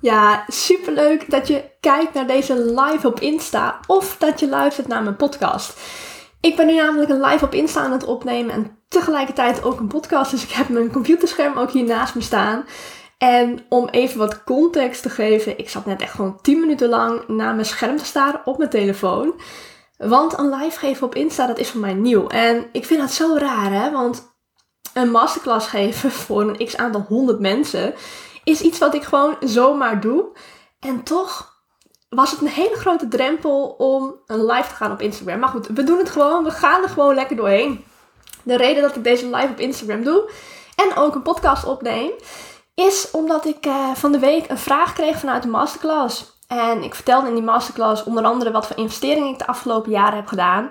Ja, superleuk dat je kijkt naar deze live op Insta of dat je luistert naar mijn podcast. Ik ben nu namelijk een live op Insta aan het opnemen en tegelijkertijd ook een podcast. Dus ik heb mijn computerscherm ook hier naast me staan. En om even wat context te geven, ik zat net echt gewoon 10 minuten lang naar mijn scherm te staren op mijn telefoon. Want een live geven op Insta, dat is voor mij nieuw. En ik vind dat zo raar, hè? Want een masterclass geven voor een x aantal honderd mensen is iets wat ik gewoon zomaar doe. En toch was het een hele grote drempel om een live te gaan op Instagram. Maar goed, we doen het gewoon. We gaan er gewoon lekker doorheen. De reden dat ik deze live op Instagram doe en ook een podcast opneem, is omdat ik uh, van de week een vraag kreeg vanuit de masterclass. En ik vertelde in die masterclass onder andere wat voor investeringen ik de afgelopen jaren heb gedaan.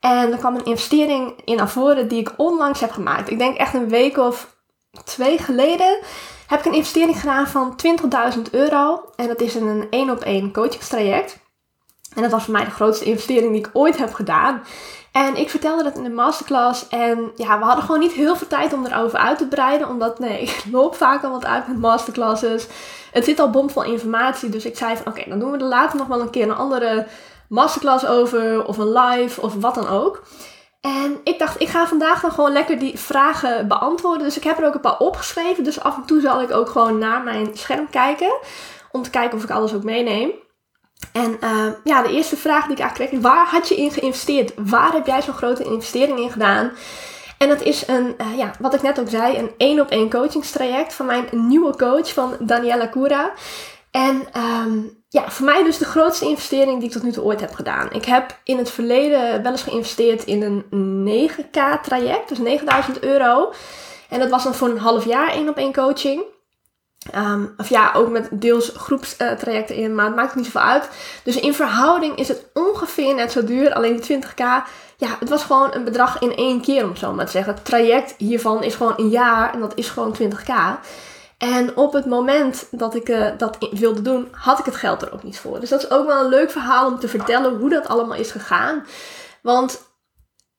En er kwam een investering in naar voren die ik onlangs heb gemaakt. Ik denk echt een week of twee geleden heb ik een investering gedaan van 20.000 euro. En dat is een één op één coachingstraject. En dat was voor mij de grootste investering die ik ooit heb gedaan. En ik vertelde dat in de masterclass. En ja, we hadden gewoon niet heel veel tijd om erover uit te breiden. Omdat, nee, ik loop vaak al wat uit met masterclasses. Het zit al bomvol informatie. Dus ik zei van, oké, dan doen we er later nog wel een keer een andere masterclass over. Of een live, of wat dan ook. En ik dacht, ik ga vandaag dan gewoon lekker die vragen beantwoorden. Dus ik heb er ook een paar opgeschreven. Dus af en toe zal ik ook gewoon naar mijn scherm kijken. Om te kijken of ik alles ook meeneem. En uh, ja, de eerste vraag die ik eigenlijk kreeg, waar had je in geïnvesteerd? Waar heb jij zo'n grote investering in gedaan? En dat is een, uh, ja, wat ik net ook zei, een één op één coachingstraject van mijn nieuwe coach van Daniela Cura. En um, ja, voor mij dus de grootste investering die ik tot nu toe ooit heb gedaan. Ik heb in het verleden wel eens geïnvesteerd in een 9k traject, dus 9000 euro. En dat was dan voor een half jaar één op één coaching. Um, of ja, ook met deels groepstrajecten in, maar het maakt niet zoveel uit. Dus in verhouding is het ongeveer net zo duur. Alleen die 20k, ja, het was gewoon een bedrag in één keer, om zo maar te zeggen. Het traject hiervan is gewoon een jaar en dat is gewoon 20k. En op het moment dat ik uh, dat wilde doen, had ik het geld er ook niet voor. Dus dat is ook wel een leuk verhaal om te vertellen hoe dat allemaal is gegaan. Want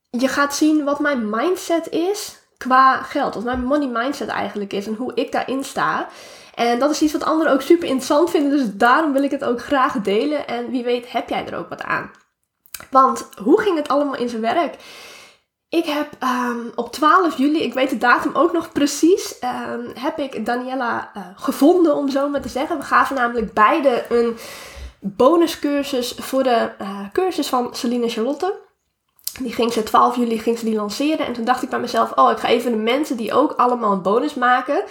je gaat zien wat mijn mindset is qua geld. Wat mijn money mindset eigenlijk is en hoe ik daarin sta. En dat is iets wat anderen ook super interessant vinden. Dus daarom wil ik het ook graag delen. En wie weet heb jij er ook wat aan. Want hoe ging het allemaal in zijn werk? Ik heb um, op 12 juli, ik weet de datum ook nog precies, um, heb ik Daniela uh, gevonden, om zo maar te zeggen. We gaven namelijk beide een bonuscursus voor de uh, cursus van Celine Charlotte. Die ging ze 12 juli ging ze die lanceren. En toen dacht ik bij mezelf, oh, ik ga even de mensen die ook allemaal een bonus maken,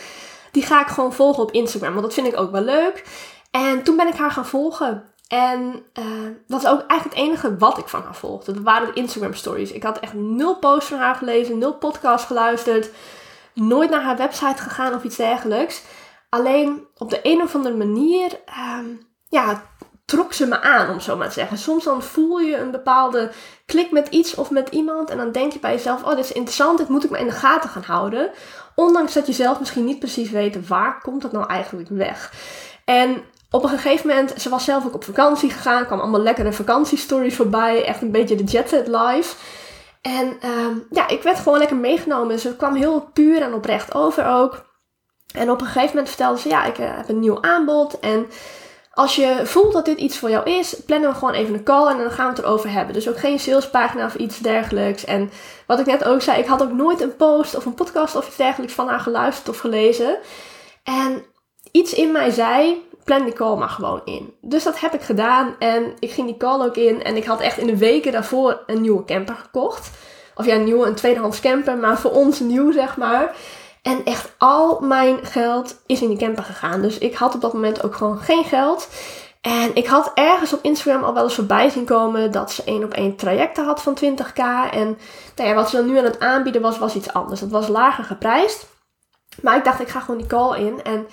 die ga ik gewoon volgen op Instagram. Want dat vind ik ook wel leuk. En toen ben ik haar gaan volgen. En uh, dat is ook eigenlijk het enige wat ik van haar volgde. Dat waren de Instagram stories. Ik had echt nul posts van haar gelezen, nul podcasts geluisterd. Nooit naar haar website gegaan of iets dergelijks. Alleen op de een of andere manier um, ja, trok ze me aan, om zo maar te zeggen. Soms dan voel je een bepaalde klik met iets of met iemand. En dan denk je bij jezelf, oh dit is interessant, dit moet ik me in de gaten gaan houden. Ondanks dat je zelf misschien niet precies weet, waar komt dat nou eigenlijk weg. En op een gegeven moment, ze was zelf ook op vakantie gegaan. kwam allemaal lekkere vakantiestories voorbij. Echt een beetje de jet set live. En um, ja, ik werd gewoon lekker meegenomen. Ze kwam heel puur en oprecht over ook. En op een gegeven moment vertelde ze, ja, ik uh, heb een nieuw aanbod. En als je voelt dat dit iets voor jou is, plannen we gewoon even een call en dan gaan we het erover hebben. Dus ook geen salespagina of iets dergelijks. En wat ik net ook zei, ik had ook nooit een post of een podcast of iets dergelijks van haar geluisterd of gelezen. En iets in mij zei, plan die call maar gewoon in. Dus dat heb ik gedaan en ik ging die call ook in. En ik had echt in de weken daarvoor een nieuwe camper gekocht. Of ja, een nieuwe, een tweedehands camper, maar voor ons nieuw zeg maar. En echt al mijn geld is in die camper gegaan. Dus ik had op dat moment ook gewoon geen geld. En ik had ergens op Instagram al wel eens voorbij zien komen dat ze één op één trajecten had van 20k. En nou ja, wat ze dan nu aan het aanbieden was, was iets anders. Dat was lager geprijsd. Maar ik dacht, ik ga gewoon die call in. En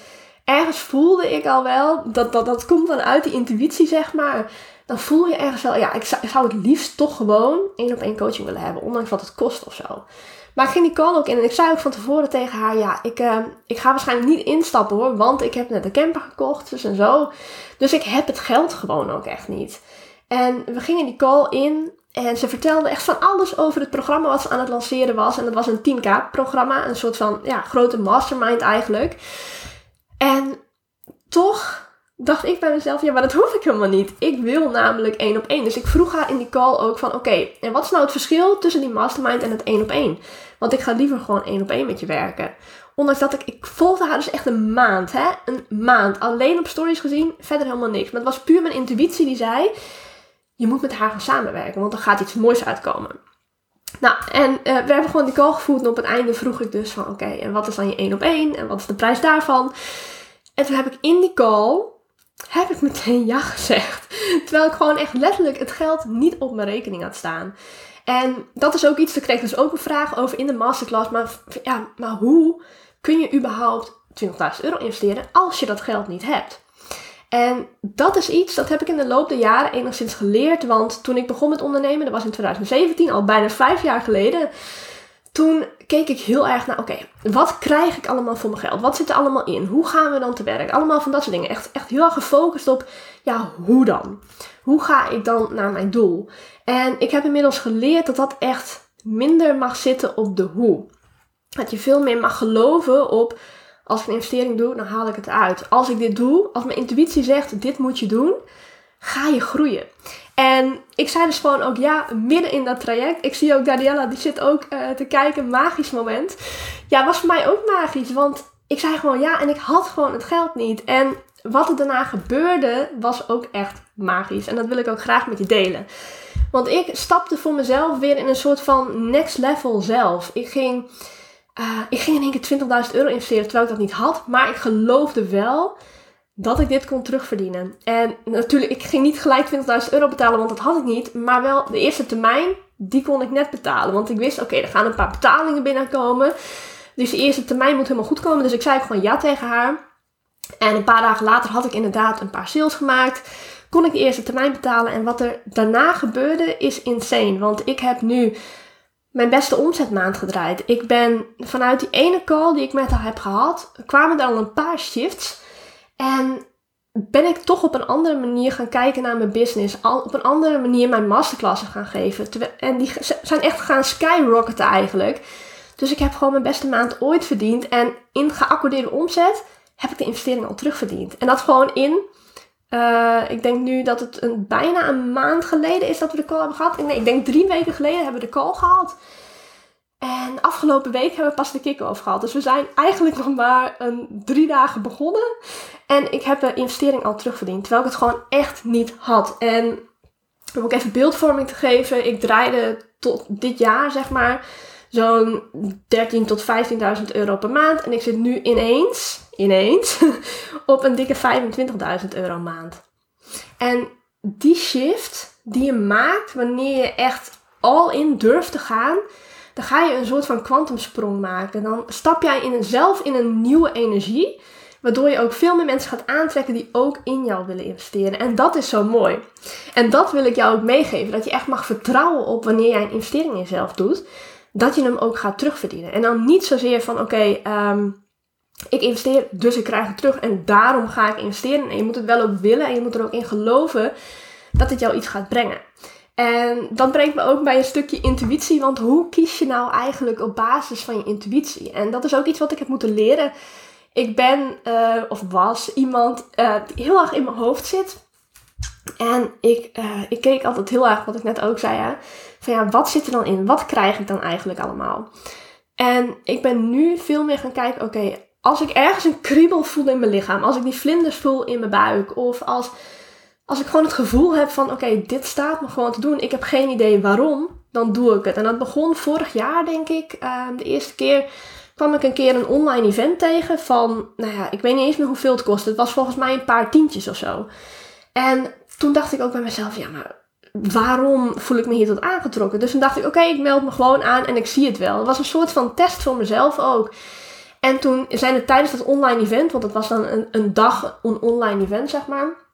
ergens voelde ik al wel, dat, dat, dat komt dan uit die intuïtie zeg maar. Dan voel je ergens wel, ja, ik zou, ik zou het liefst toch gewoon één op één coaching willen hebben. Ondanks wat het kost of zo. Maar ik ging die call ook in en ik zei ook van tevoren tegen haar: Ja, ik, uh, ik ga waarschijnlijk niet instappen hoor, want ik heb net een camper gekocht, dus en zo. Dus ik heb het geld gewoon ook echt niet. En we gingen die call in en ze vertelde echt van alles over het programma wat ze aan het lanceren was. En dat was een 10k programma, een soort van ja, grote mastermind eigenlijk. En toch dacht ik bij mezelf, ja, maar dat hoef ik helemaal niet. Ik wil namelijk één op één. Dus ik vroeg haar in die call ook van, oké, en wat is nou het verschil tussen die mastermind en het één op één? Want ik ga liever gewoon één op één met je werken. Ondanks dat ik, ik volgde haar dus echt een maand, hè. Een maand. Alleen op stories gezien, verder helemaal niks. Maar het was puur mijn intuïtie die zei, je moet met haar gaan samenwerken, want er gaat iets moois uitkomen. Nou, en uh, we hebben gewoon die call gevoerd en op het einde vroeg ik dus van, oké, en wat is dan je één op één? En wat is de prijs daarvan? En toen heb ik in die call heb ik meteen ja gezegd. Terwijl ik gewoon echt letterlijk het geld niet op mijn rekening had staan. En dat is ook iets, ik kreeg dus ook een vraag over in de masterclass. Maar, ja, maar hoe kun je überhaupt 20.000 euro investeren als je dat geld niet hebt? En dat is iets, dat heb ik in de loop der jaren enigszins geleerd. Want toen ik begon met ondernemen, dat was in 2017, al bijna vijf jaar geleden toen keek ik heel erg naar, oké, wat krijg ik allemaal voor mijn geld? Wat zit er allemaal in? Hoe gaan we dan te werk? Allemaal van dat soort dingen. Echt, echt heel erg gefocust op, ja, hoe dan? Hoe ga ik dan naar mijn doel? En ik heb inmiddels geleerd dat dat echt minder mag zitten op de hoe. Dat je veel meer mag geloven op, als ik een investering doe, dan haal ik het uit. Als ik dit doe, als mijn intuïtie zegt, dit moet je doen, ga je groeien. En ik zei dus gewoon ook ja, midden in dat traject. Ik zie ook Daniela, die zit ook uh, te kijken. Magisch moment. Ja, was voor mij ook magisch. Want ik zei gewoon ja en ik had gewoon het geld niet. En wat er daarna gebeurde, was ook echt magisch. En dat wil ik ook graag met je delen. Want ik stapte voor mezelf weer in een soort van next level zelf. Ik ging, uh, ik ging in één keer 20.000 euro investeren terwijl ik dat niet had. Maar ik geloofde wel dat ik dit kon terugverdienen. En natuurlijk, ik ging niet gelijk 20.000 euro betalen, want dat had ik niet. Maar wel de eerste termijn, die kon ik net betalen. Want ik wist, oké, er gaan een paar betalingen binnenkomen. Dus de eerste termijn moet helemaal goed komen. Dus ik zei gewoon ja tegen haar. En een paar dagen later had ik inderdaad een paar sales gemaakt. Kon ik de eerste termijn betalen. En wat er daarna gebeurde is insane. Want ik heb nu mijn beste omzetmaand gedraaid. Ik ben vanuit die ene call die ik met haar heb gehad, kwamen er al een paar shifts en ben ik toch op een andere manier gaan kijken naar mijn business. Al op een andere manier mijn masterclasses gaan geven. En die zijn echt gaan skyrocketen eigenlijk. Dus ik heb gewoon mijn beste maand ooit verdiend. En in geaccordeerde omzet heb ik de investering al terugverdiend. En dat gewoon in, uh, ik denk nu dat het een, bijna een maand geleden is dat we de call hebben gehad. Nee, ik denk drie weken geleden hebben we de call gehad. En afgelopen week hebben we pas de kick-off gehad. Dus we zijn eigenlijk nog maar een drie dagen begonnen. En ik heb de investering al terugverdiend. Terwijl ik het gewoon echt niet had. En om ook even beeldvorming te geven. Ik draaide tot dit jaar, zeg maar, zo'n 13 tot 15.000 euro per maand. En ik zit nu ineens, ineens, op een dikke 25.000 euro maand. En die shift die je maakt wanneer je echt all in durft te gaan dan ga je een soort van kwantumsprong maken. Dan stap jij in, zelf in een nieuwe energie, waardoor je ook veel meer mensen gaat aantrekken die ook in jou willen investeren. En dat is zo mooi. En dat wil ik jou ook meegeven, dat je echt mag vertrouwen op wanneer jij een investering in jezelf doet, dat je hem ook gaat terugverdienen. En dan niet zozeer van oké, ehm, ik investeer, dus ik krijg het terug en daarom ga ik investeren. En je moet het wel ook willen en je moet er ook in geloven dat het jou iets gaat brengen. En dat brengt me ook bij een stukje intuïtie. Want hoe kies je nou eigenlijk op basis van je intuïtie? En dat is ook iets wat ik heb moeten leren. Ik ben, uh, of was, iemand uh, die heel erg in mijn hoofd zit. En ik, uh, ik keek altijd heel erg, wat ik net ook zei, hè, van ja, wat zit er dan in? Wat krijg ik dan eigenlijk allemaal? En ik ben nu veel meer gaan kijken, oké, als ik ergens een kriebel voel in mijn lichaam, als ik die vlinders voel in mijn buik, of als als ik gewoon het gevoel heb van oké, dit staat me gewoon te doen. Ik heb geen idee waarom, dan doe ik het. En dat begon vorig jaar, denk ik. Ehm, de eerste keer kwam ik een keer een online event tegen van, nou ja, ik weet niet eens meer hoeveel het kostte. Het was volgens mij een paar tientjes of zo. En toen dacht ik ook bij mezelf, ja, maar waarom voel ik me hier tot aangetrokken? Dus toen dacht ik, oké, ik meld me gewoon aan en ik zie het wel. Het was een soort van test voor mezelf ook. En toen zijn er tijdens dat online event, want het was dan een, een dag een online event, zeg maar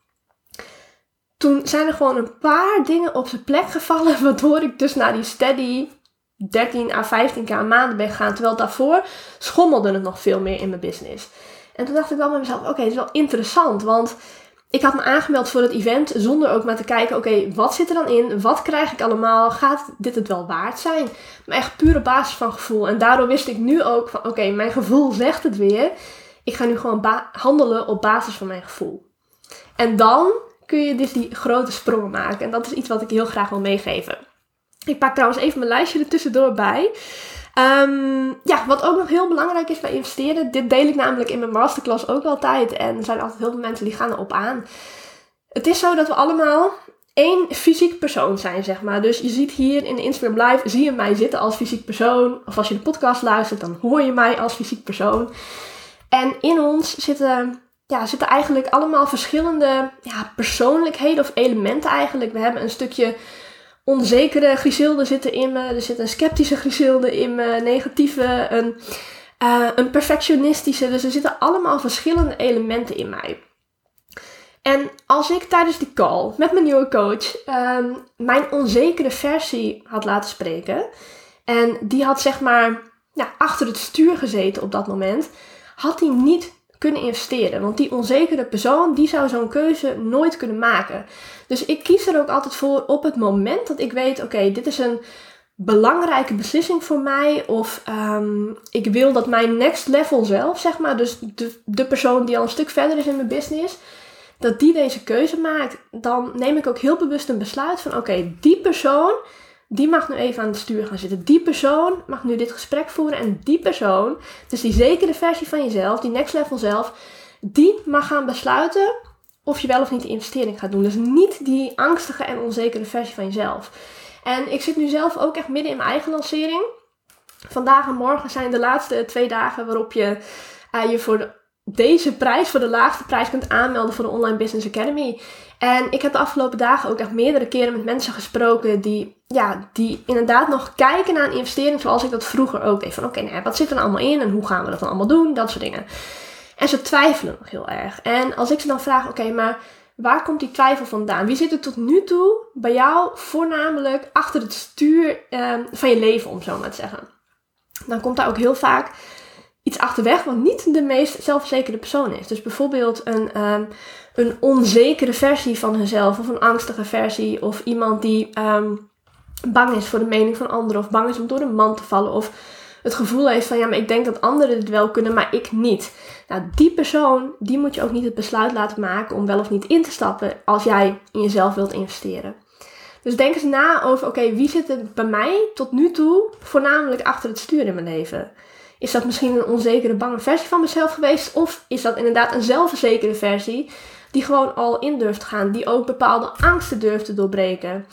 toen zijn er gewoon een paar dingen op zijn plek gevallen, waardoor ik dus naar die steady 13 à 15k aan maanden ben gegaan. Terwijl daarvoor schommelde het nog veel meer in mijn business. En toen dacht ik wel bij mezelf, oké, het is wel interessant, want ik had me aangemeld voor het event zonder ook maar te kijken, oké, wat zit er dan in? Wat krijg ik allemaal? Gaat dit het wel waard zijn? Maar echt pure basis van gevoel. En daardoor wist ik nu ook van, oké, mijn gevoel zegt het weer. Ik ga nu gewoon handelen op basis van mijn gevoel. En dan kun je dus die grote sprongen maken. En dat is iets wat ik heel graag wil meegeven. Ik pak trouwens even mijn lijstje er tussendoor bij. Ehm, ja, wat ook nog heel belangrijk is bij investeren. Dit deel ik namelijk in mijn masterclass ook altijd. En er zijn altijd heel veel mensen die gaan erop aan. Het is zo dat we allemaal één fysiek persoon zijn, zeg maar. Dus je ziet hier in de Instagram Live, zie je mij zitten als fysiek persoon. Of als je de podcast luistert, dan hoor je mij als fysiek persoon. En in ons zitten, ja, zitten eigenlijk allemaal verschillende ja, persoonlijkheden of elementen eigenlijk. We hebben een stukje onzekere Griselde zitten in me. Er zit een sceptische Griselde in me. Negatieve, een, uh, een perfectionistische. Dus er zitten allemaal verschillende elementen in mij. En als ik tijdens die call met mijn nieuwe coach um, mijn onzekere versie had laten spreken. En die had zeg maar achter het stuur gezeten op dat moment. Had hij niet kunnen investeren. Want die onzekere persoon, die zou zo'n keuze nooit kunnen maken. Dus ik kies er ook altijd voor op het moment dat ik weet, oké, dit is een belangrijke beslissing voor mij. Of um, ik wil dat mijn next level zelf, zeg maar, dus de, de persoon die al een stuk verder is in mijn business, dat die deze keuze maakt. Dan neem ik ook heel bewust een besluit van, oké, die persoon die mag nu even aan het stuur gaan zitten. Die persoon mag nu dit gesprek voeren. En die persoon, dus die zekere versie van jezelf, die next level zelf, die mag gaan besluiten of je wel of niet de investering gaat doen. Dus niet die angstige en onzekere versie van jezelf. En ik zit nu zelf ook echt midden in mijn eigen lancering. Vandaag en morgen zijn de laatste twee dagen waarop je uh, je voor de deze prijs voor de laagste prijs kunt aanmelden voor de Online Business Academy. En ik heb de afgelopen dagen ook echt meerdere keren met mensen gesproken die, ja, die inderdaad nog kijken naar een investering zoals ik dat vroeger ook deed. Van oké, nou, wat zit er nou allemaal in en hoe gaan we dat dan allemaal doen? Dat soort dingen. En ze twijfelen nog heel erg. En als ik ze dan vraag, oké, maar waar komt die twijfel vandaan? Wie zit er tot nu toe bij jou voornamelijk achter het stuur eh, van je leven, om zo maar te zeggen? Dan komt daar ook heel vaak iets achterweg wat niet de meest zelfverzekerde persoon is. Dus bijvoorbeeld een, um, een onzekere versie van hunzelf of een angstige versie of iemand die um, bang is voor de mening van anderen of bang is om door de man te vallen of het gevoel heeft van ja, maar ik denk dat anderen het wel kunnen, maar ik niet. Nou, die persoon, die moet je ook niet het besluit laten maken om wel of niet in te stappen als jij in jezelf wilt investeren. Dus denk eens na over, oké, wie zit er bij mij tot nu toe voornamelijk achter het stuur in mijn leven? Is dat misschien een onzekere, bange versie van mezelf geweest? Of is dat inderdaad een zelfverzekerde versie die gewoon al in durft gaan, die ook bepaalde angsten durft te doorbreken?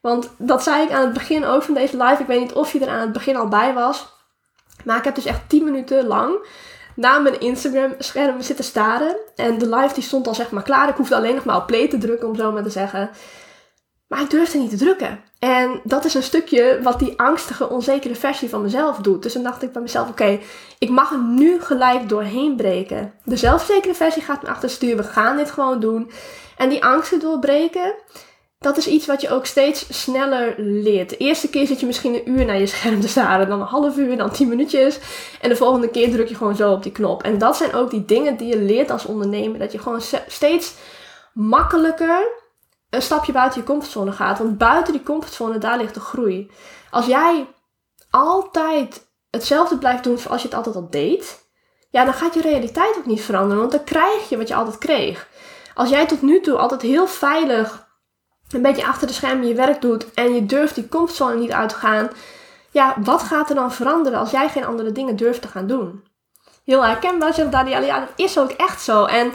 Want dat zei ik aan het begin ook van deze live. Ik weet niet of je er aan het begin al bij was. Maar ik heb dus echt 10 minuten lang naar mijn Instagram scherm zitten staren. En de live die stond al zeg maar klaar. Ik hoefde alleen nog maar op play te drukken om zo maar te zeggen. Maar ik durfde niet te drukken. En dat is een stukje wat die angstige, onzekere versie van mezelf doet. Dus dan dacht ik bij mezelf: oké, ik mag er nu gelijk doorheen breken. De zelfverzekerde versie gaat me achtersturen. We gaan dit gewoon doen. En die angsten doorbreken, dat is iets wat je ook steeds sneller leert. De eerste keer zit je misschien een uur naar je scherm te staren, dan een half uur, dan tien minuutjes. En de volgende keer druk je gewoon zo op die knop. En dat zijn ook die dingen die je leert als ondernemer. Dat je gewoon steeds makkelijker een stapje buiten je comfortzone gaat. Want buiten die comfortzone, daar ligt de groei. Als jij altijd hetzelfde blijft doen zoals je het altijd al deed, ja, dan gaat je realiteit ook niet veranderen. Want dan krijg je wat je altijd kreeg. Als jij tot nu toe altijd heel veilig een beetje achter de schermen je werk doet en je durft die comfortzone niet uit te gaan, ja, wat gaat er dan veranderen als jij geen andere dingen durft te gaan doen? Heel herkenbaar, zegt Danielle. Ja, dat is ook echt zo. En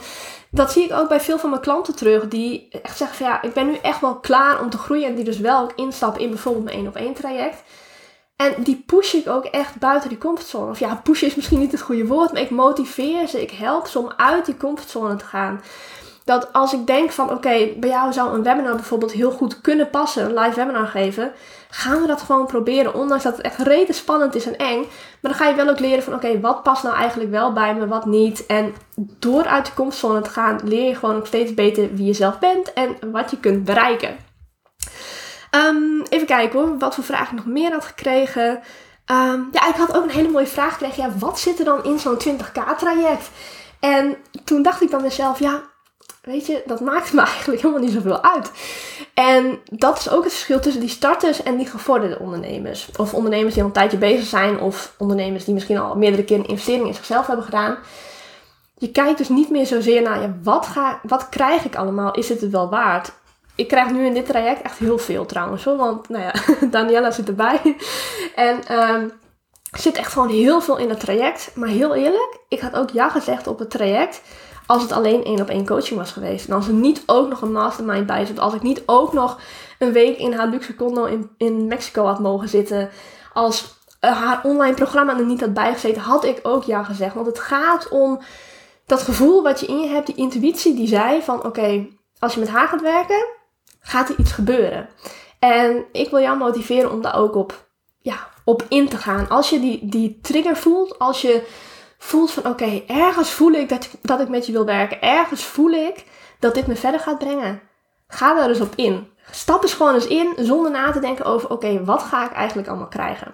dat zie ik ook bij veel van mijn klanten terug. Die echt zeggen van ja, ik ben nu echt wel klaar om te groeien. En die dus wel ook instappen in bijvoorbeeld mijn één op één traject. En die push ik ook echt buiten die comfortzone. Of ja, push is misschien niet het goede woord. Maar ik motiveer ze. Ik help ze om uit die comfortzone te gaan dat als ik denk van oké, bij jou zou een webinar bijvoorbeeld heel goed kunnen passen, een live webinar geven, gaan we dat gewoon proberen. Ondanks dat het echt rete spannend is en eng. Maar dan ga je wel ook leren van oké, wat past nou eigenlijk wel bij me, wat niet. En door uit de comfortzone te gaan, leer je gewoon nog steeds beter wie je zelf bent en wat je kunt bereiken. Um, even kijken hoor, wat voor vragen ik nog meer had gekregen. Um, ja, ik had ook een hele mooie vraag gekregen. Ja, wat zit er dan in zo'n 20k traject? En toen dacht ik dan mezelf, ja, weet je, dat maakt me eigenlijk helemaal niet zoveel uit. En dat is ook het verschil tussen die starters en die gevorderde ondernemers. Of ondernemers die al een tijdje bezig zijn, of ondernemers die misschien al meerdere keren een investering in zichzelf hebben gedaan. je kijkt dus niet meer zozeer naar ja, wat, ga, wat krijg ik allemaal? Is het het wel waard? Ik krijg nu in dit traject echt heel veel trouwens hoor. Want nou ja, Daniela zit erbij. En um, zit echt gewoon heel veel in het traject. Maar heel eerlijk, ik had ook ja gezegd op het traject. Als het alleen één op één coaching was geweest. En als er niet ook nog een mastermind bij zit. Als ik niet ook nog een week in haar luxe condo in, in Mexico had mogen zitten. Als uh, haar online programma er niet had bijgezeten, had ik ook ja gezegd. Want het gaat om dat gevoel wat je in je hebt, die intuïtie die zei van oké, als je met haar gaat werken, gaat er iets gebeuren. En ik wil jou motiveren om daar ook op, ja, op in te gaan. Als je die, die trigger voelt, als je voelt van oké, ergens voel ik dat, dat ik met je wil werken, ergens voel ik dat dit me verder gaat brengen. Ga daar eens op in. Stap eens gewoon eens in zonder na te denken over oké, wat ga ik eigenlijk allemaal krijgen.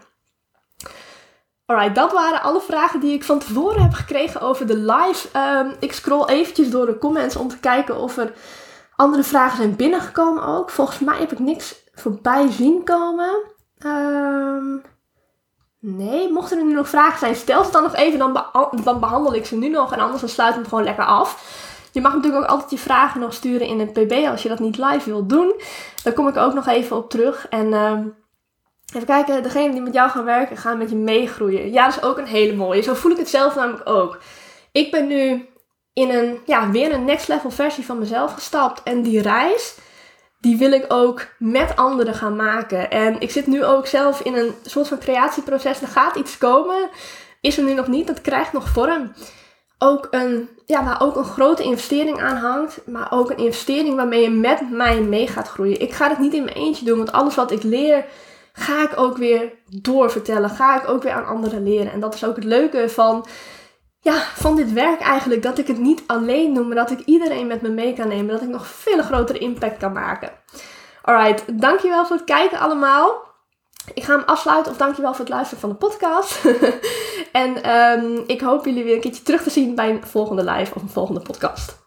Alright, dat waren alle vragen die ik van tevoren heb gekregen over de live. Um, ik scroll eventjes door de comments om te kijken of er andere vragen zijn binnengekomen ook. Volgens mij heb ik niks voorbij zien komen. Um, nee, mochten er nu nog vragen zijn, stel ze dan nog even. Dan, dan behandel ik ze nu nog en anders dan sluit hem gewoon lekker af. Je mag natuurlijk ook altijd je vragen nog sturen in het pb als je dat niet live wilt doen. Daar kom ik ook nog even op terug. En... Um, Even kijken, degene die met jou gaan werken gaan met je meegroeien. Ja, dat is ook een hele mooie. Zo voel ik het zelf namelijk ook. Ik ben nu in een, ja, weer een next level versie van mezelf gestapt. En die reis, die wil ik ook met anderen gaan maken. En ik zit nu ook zelf in een soort van creatieproces. Er gaat iets komen. Is er nu nog niet, dat krijgt nog vorm. Ook een, ja, waar ook een grote investering aan hangt. Maar ook een investering waarmee je met mij mee gaat groeien. Ik ga het niet in mijn eentje doen, want alles wat ik leer ga ik ook weer doorvertellen. Ga ik ook weer aan anderen leren. En dat is ook het leuke van, ja, van dit werk eigenlijk. Dat ik het niet alleen doe, maar dat ik iedereen met me mee kan nemen. Dat ik nog veel grotere impact kan maken. Alright, dankjewel voor het kijken allemaal. Ik ga hem afsluiten of dankjewel voor het luisteren van de podcast. en um, ik hoop jullie weer een keertje terug te zien bij een volgende live of een volgende podcast.